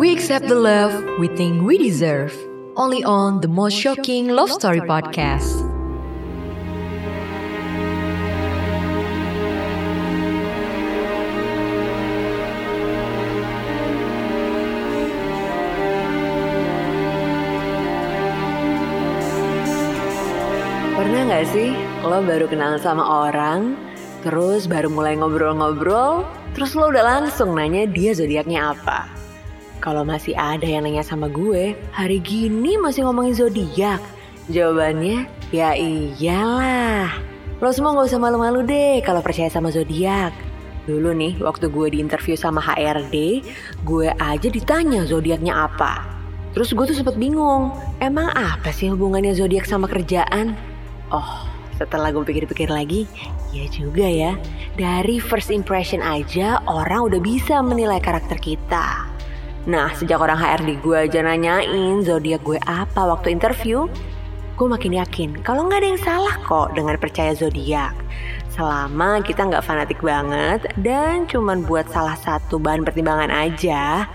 we accept the love we think we deserve. Only on the most shocking love story podcast. Pernah gak sih lo baru kenal sama orang, terus baru mulai ngobrol-ngobrol, terus lo udah langsung nanya dia zodiaknya apa? Kalau masih ada yang nanya sama gue, hari gini masih ngomongin zodiak? Jawabannya, ya iyalah. Lo semua gak usah malu-malu deh kalau percaya sama zodiak. Dulu nih, waktu gue diinterview sama HRD, gue aja ditanya zodiaknya apa. Terus gue tuh sempet bingung, emang apa sih hubungannya zodiak sama kerjaan? Oh, setelah gue pikir-pikir lagi, ya juga ya. Dari first impression aja orang udah bisa menilai karakter kita. Nah, sejak orang HRD gue aja nanyain zodiak gue apa waktu interview, gue makin yakin kalau nggak ada yang salah kok dengan percaya zodiak. Selama kita nggak fanatik banget dan cuman buat salah satu bahan pertimbangan aja,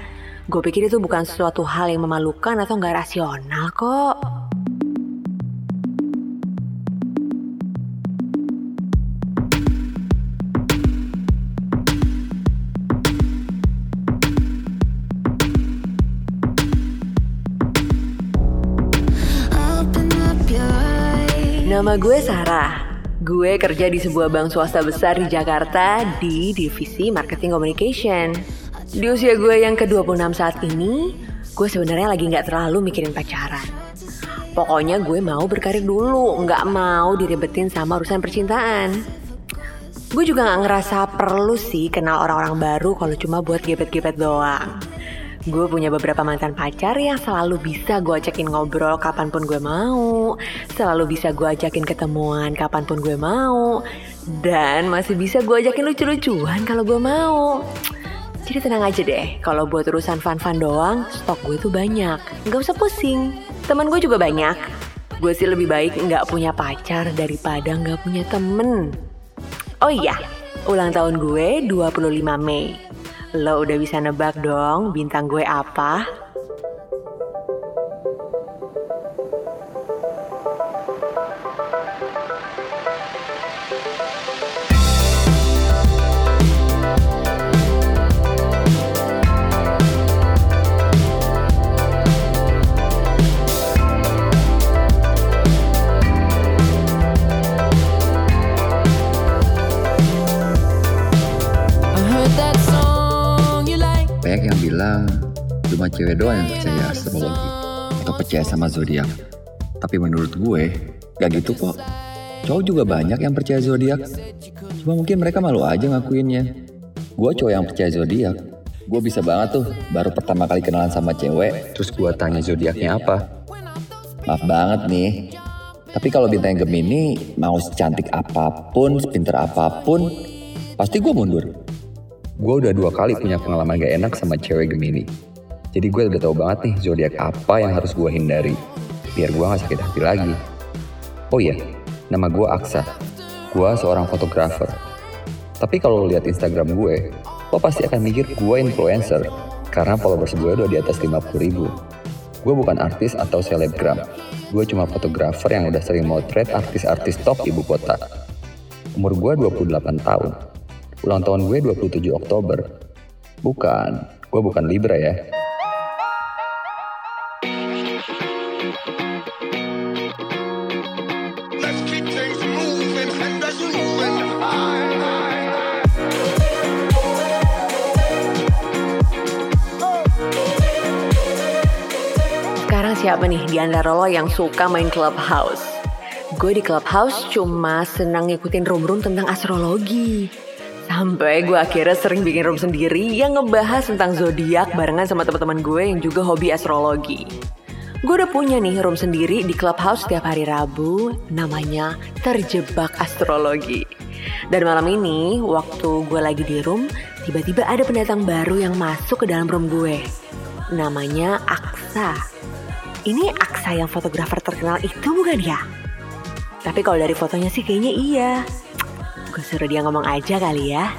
gue pikir itu bukan sesuatu hal yang memalukan atau nggak rasional kok. Nama gue Sarah. Gue kerja di sebuah bank swasta besar di Jakarta di divisi marketing communication. Di usia gue yang ke-26 saat ini, gue sebenarnya lagi nggak terlalu mikirin pacaran. Pokoknya gue mau berkarir dulu, nggak mau diribetin sama urusan percintaan. Gue juga nggak ngerasa perlu sih kenal orang-orang baru kalau cuma buat gebet-gebet doang. Gue punya beberapa mantan pacar yang selalu bisa gue ajakin ngobrol kapan pun gue mau. Selalu bisa gue ajakin ketemuan kapan pun gue mau. Dan masih bisa gue ajakin lucu-lucuan kalau gue mau. Jadi tenang aja deh, kalau buat urusan fun-fun doang, stok gue tuh banyak. Gak usah pusing, temen gue juga banyak. Gue sih lebih baik nggak punya pacar daripada nggak punya temen. Oh iya, ulang tahun gue 25 Mei. Lo udah bisa nebak dong bintang gue apa? Bilang cuma cewek doang yang percaya astrologi atau percaya sama zodiak. Tapi menurut gue, gak gitu kok. Cowok juga banyak yang percaya zodiak. Cuma mungkin mereka malu aja ngakuinnya. Gue cowok yang percaya zodiak. Gue bisa banget tuh, baru pertama kali kenalan sama cewek, terus gue tanya zodiaknya apa. Maaf banget nih, tapi kalau bintang Gemini mau secantik apa pun, sepinter apa pun, pasti gue mundur. Gue udah dua kali punya pengalaman gak enak sama cewek Gemini. Jadi gue udah tahu banget nih zodiak apa yang harus gue hindari. Biar gue gak sakit hati lagi. Oh iya, nama gue Aksa. Gue seorang fotografer. Tapi kalau lo lihat Instagram gue, lo pasti akan mikir gue influencer. Karena followers gue udah di atas 50 ribu. Gue bukan artis atau selebgram. Gue cuma fotografer yang udah sering motret artis-artis top ibu kota. Umur gue 28 tahun. Ulang tahun gue 27 Oktober. Bukan, gue bukan Libra ya. Sekarang siapa nih di antara lo yang suka main clubhouse? Gue di clubhouse cuma senang ngikutin room-room tentang astrologi. Sampai gue akhirnya sering bikin room sendiri yang ngebahas tentang zodiak barengan sama teman-teman gue yang juga hobi astrologi. Gue udah punya nih room sendiri di clubhouse setiap hari Rabu, namanya Terjebak Astrologi. Dan malam ini, waktu gue lagi di room, tiba-tiba ada pendatang baru yang masuk ke dalam room gue. Namanya Aksa. Ini Aksa yang fotografer terkenal itu bukan ya? Tapi kalau dari fotonya sih kayaknya iya. Gue suruh dia ngomong aja kali ya.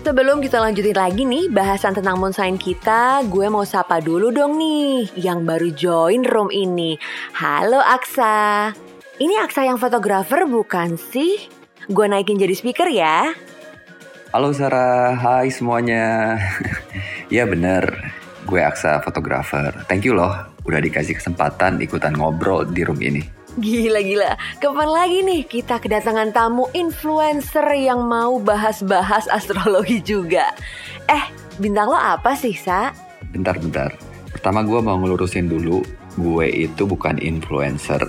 Sebelum kita lanjutin lagi nih bahasan tentang moon sign kita, gue mau sapa dulu dong nih yang baru join room ini. Halo Aksa. Ini Aksa yang fotografer bukan sih? Gue naikin jadi speaker ya. Halo Sarah, hai semuanya. Iya bener, gue Aksa fotografer. Thank you loh, udah dikasih kesempatan ikutan ngobrol di room ini. Gila-gila, kapan lagi nih kita kedatangan tamu influencer yang mau bahas-bahas astrologi juga? Eh, bintang lo apa sih, Sa? Bentar-bentar, pertama gue mau ngelurusin dulu, gue itu bukan influencer.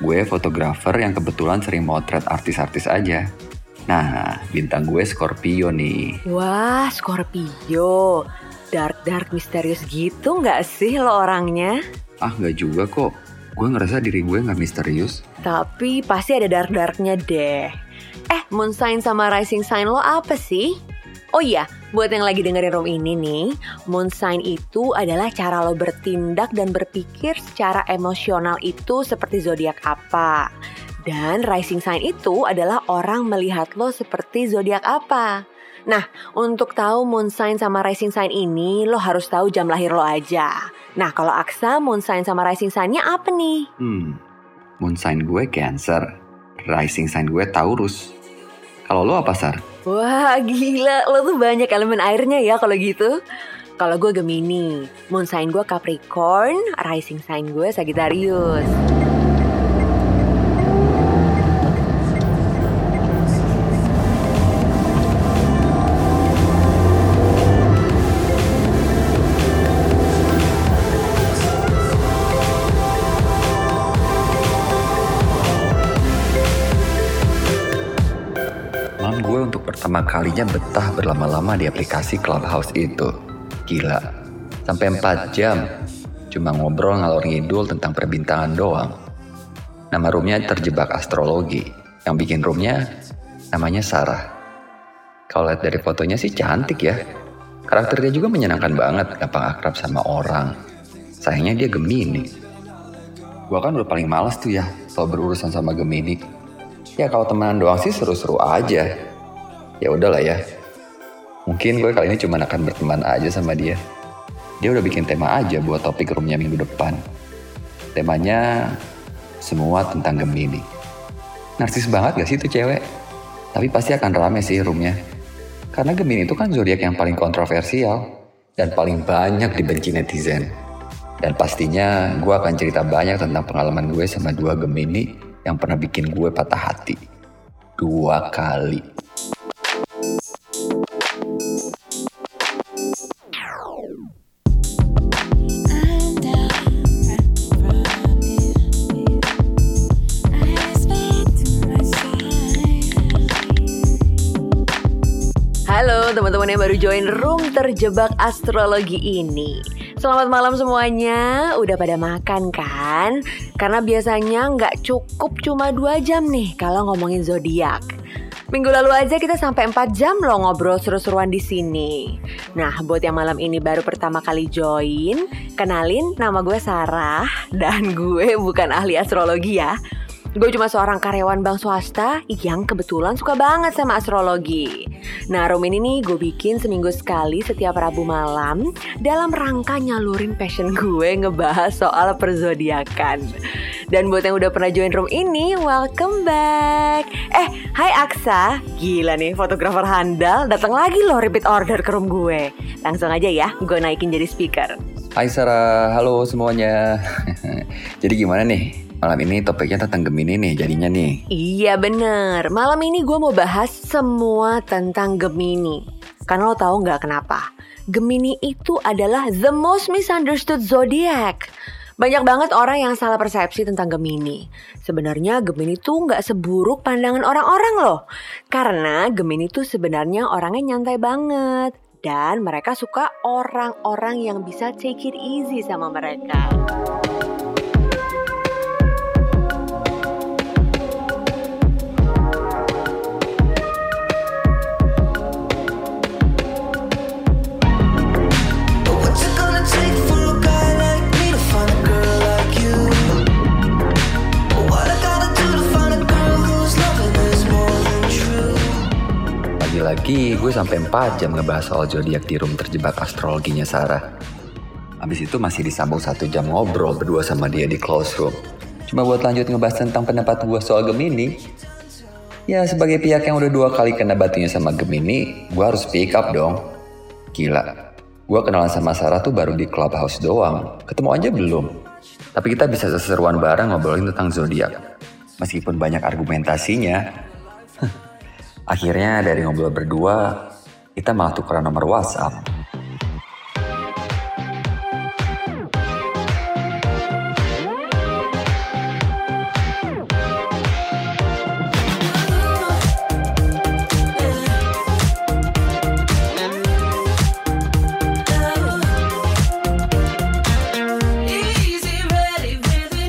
Gue fotografer yang kebetulan sering motret artis-artis aja. Nah, bintang gue Scorpio nih. Wah, Scorpio. Dark-dark misterius gitu nggak sih lo orangnya? Ah, nggak juga kok. Gue ngerasa diri gue nggak misterius. Tapi pasti ada dark-darknya deh. Eh, moon sign sama rising sign lo apa sih? Oh iya, buat yang lagi dengerin room ini nih, moon sign itu adalah cara lo bertindak dan berpikir secara emosional itu seperti zodiak apa. Dan rising sign itu adalah orang melihat lo seperti zodiak apa. Nah, untuk tahu moon sign sama rising sign ini, lo harus tahu jam lahir lo aja. Nah, kalau Aksa, moon sign sama rising sign-nya apa nih? Hmm, moon sign gue Cancer, rising sign gue Taurus. Kalau lo apa, Sar? Wah, gila. Lo tuh banyak elemen airnya ya kalau gitu. Kalau gue Gemini, moon sign gue Capricorn, rising sign gue Sagittarius. Pertama kalinya betah berlama-lama di aplikasi Clubhouse itu. Gila, sampai 4 jam. Cuma ngobrol ngalor ngidul tentang perbintangan doang. Nama roomnya terjebak astrologi. Yang bikin roomnya namanya Sarah. Kalau lihat dari fotonya sih cantik ya. Karakternya juga menyenangkan banget, gampang akrab sama orang. Sayangnya dia Gemini. Gua kan udah paling males tuh ya, selalu berurusan sama Gemini. Ya kalau temenan doang sih seru-seru aja. Ya udahlah ya. Mungkin gue kali ini cuma akan berteman aja sama dia. Dia udah bikin tema aja buat topik roomnya minggu depan. Temanya semua tentang Gemini. Narsis banget gak sih itu cewek? Tapi pasti akan rame sih roomnya. Karena Gemini itu kan zodiak yang paling kontroversial dan paling banyak dibenci netizen. Dan pastinya gue akan cerita banyak tentang pengalaman gue sama dua Gemini yang pernah bikin gue patah hati. Dua kali. Teman-teman yang baru join room terjebak astrologi ini. Selamat malam semuanya, udah pada makan kan? Karena biasanya nggak cukup cuma 2 jam nih kalau ngomongin zodiak. Minggu lalu aja kita sampai 4 jam loh ngobrol seru-seruan di sini. Nah, buat yang malam ini baru pertama kali join, kenalin nama gue Sarah dan gue bukan ahli astrologi ya. Gue cuma seorang karyawan bank swasta yang kebetulan suka banget sama astrologi. Nah, room ini nih gue bikin seminggu sekali setiap Rabu malam dalam rangka nyalurin passion gue ngebahas soal perzodiakan. Dan buat yang udah pernah join room ini, welcome back. Eh, hai Aksa. Gila nih, fotografer handal datang lagi loh repeat order ke room gue. Langsung aja ya, gue naikin jadi speaker. Hai Sarah, halo semuanya. Jadi gimana nih? Malam ini topiknya tentang Gemini nih jadinya nih. Iya bener, malam ini gue mau bahas semua tentang Gemini Karena lo tahu nggak kenapa? Gemini itu adalah the most misunderstood zodiac banyak banget orang yang salah persepsi tentang Gemini. Sebenarnya Gemini tuh nggak seburuk pandangan orang-orang loh. Karena Gemini tuh sebenarnya orangnya nyantai banget. Dan mereka suka orang-orang yang bisa take it easy sama mereka. Pagi gue sampai 4 jam ngebahas soal zodiak di room terjebak astrologinya Sarah. Habis itu masih disambung satu jam ngobrol berdua sama dia di close room. Cuma buat lanjut ngebahas tentang pendapat gue soal Gemini. Ya sebagai pihak yang udah dua kali kena batunya sama Gemini, gue harus speak up dong. Gila, gue kenalan sama Sarah tuh baru di clubhouse doang. Ketemu aja belum. Tapi kita bisa seseruan bareng ngobrolin tentang zodiak. Meskipun banyak argumentasinya, Akhirnya dari ngobrol berdua, kita malah tukeran nomor WhatsApp.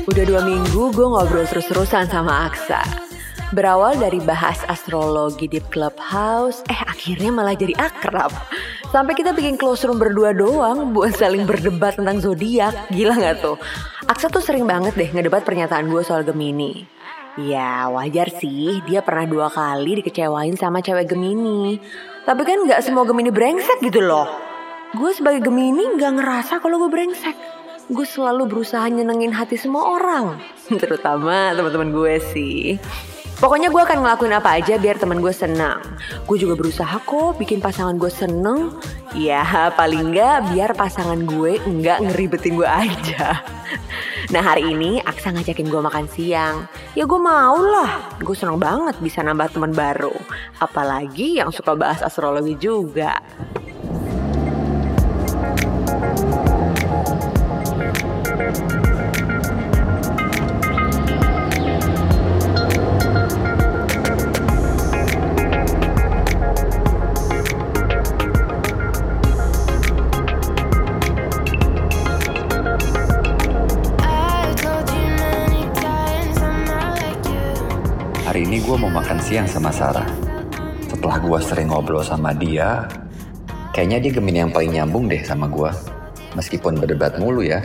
Udah dua minggu gue ngobrol terus-terusan sama Aksa. Berawal dari bahas astrologi di clubhouse, eh akhirnya malah jadi akrab. Sampai kita bikin close room berdua doang buat saling berdebat tentang zodiak. Gila nggak tuh? Aksa tuh sering banget deh ngedebat pernyataan gue soal Gemini. Ya wajar sih, dia pernah dua kali dikecewain sama cewek Gemini. Tapi kan nggak semua Gemini brengsek gitu loh. Gue sebagai Gemini nggak ngerasa kalau gue brengsek. Gue selalu berusaha nyenengin hati semua orang, terutama teman-teman gue sih. Pokoknya gue akan ngelakuin apa aja biar teman gue senang. Gue juga berusaha kok bikin pasangan gue seneng. Ya paling nggak biar pasangan gue nggak ngeribetin gue aja. Nah hari ini Aksa ngajakin gue makan siang. Ya gue mau lah. Gue seneng banget bisa nambah teman baru. Apalagi yang suka bahas astrologi juga. Mau makan siang sama Sarah. Setelah gue sering ngobrol sama dia, kayaknya dia Gemini yang paling nyambung deh sama gue. Meskipun berdebat mulu ya.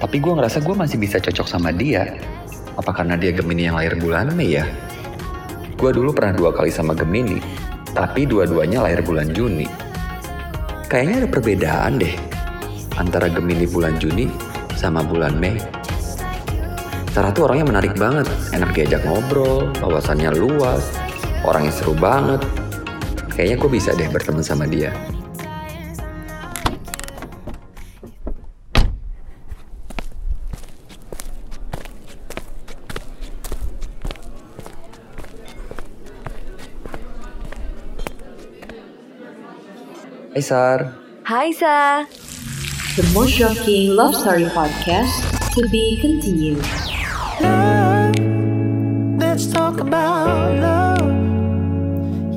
Tapi gue ngerasa gue masih bisa cocok sama dia. Apa karena dia Gemini yang lahir bulan Mei ya? Gue dulu pernah dua kali sama Gemini, tapi dua-duanya lahir bulan Juni. Kayaknya ada perbedaan deh antara Gemini bulan Juni sama bulan Mei. Sarah tuh orangnya menarik banget, enak diajak ngobrol, wawasannya luas, orangnya seru banget. Kayaknya gue bisa deh berteman sama dia. Hai Sar, Hai Sa. The most shocking love story podcast to be continued. About love.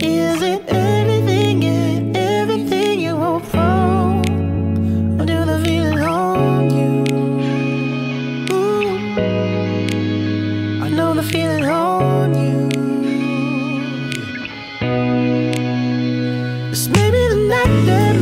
Is it anything and everything you hope the feeling on you? Ooh. I know the feeling on you. It's maybe the night that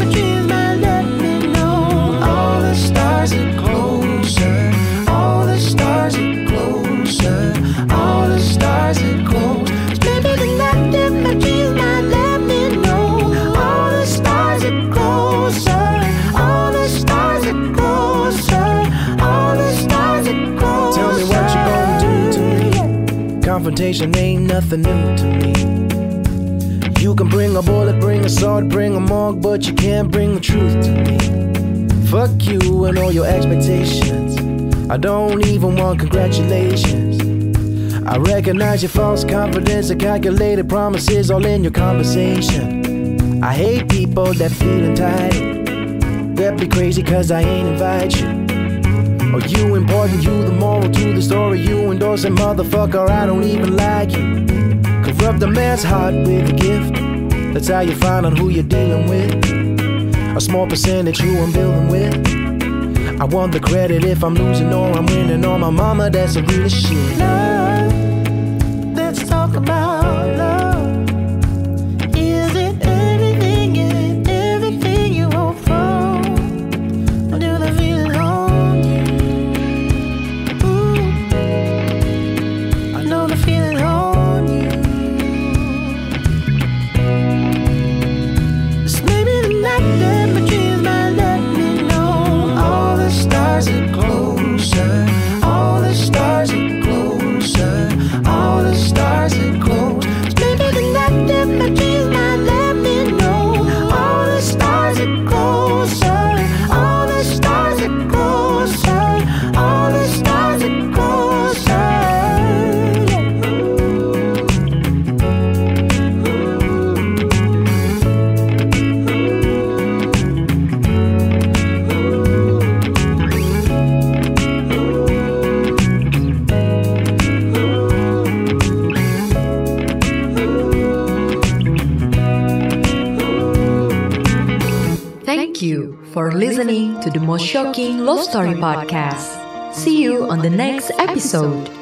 Ain't nothing new to me. You can bring a bullet, bring a sword, bring a mug, but you can't bring the truth to me. Fuck you and all your expectations. I don't even want congratulations. I recognize your false confidence and calculated promises all in your conversation. I hate people that feel entitled. That be crazy cause I ain't invite you. Are you important? You the moral to the story. You endorse a motherfucker. I don't even like you. Corrupt a man's heart with a gift. That's how you find out who you're dealing with. A small percentage who I'm building with. I want the credit if I'm losing or I'm winning. On my mama, that's the realest shit. To the most shocking love story podcast. See you on the next episode.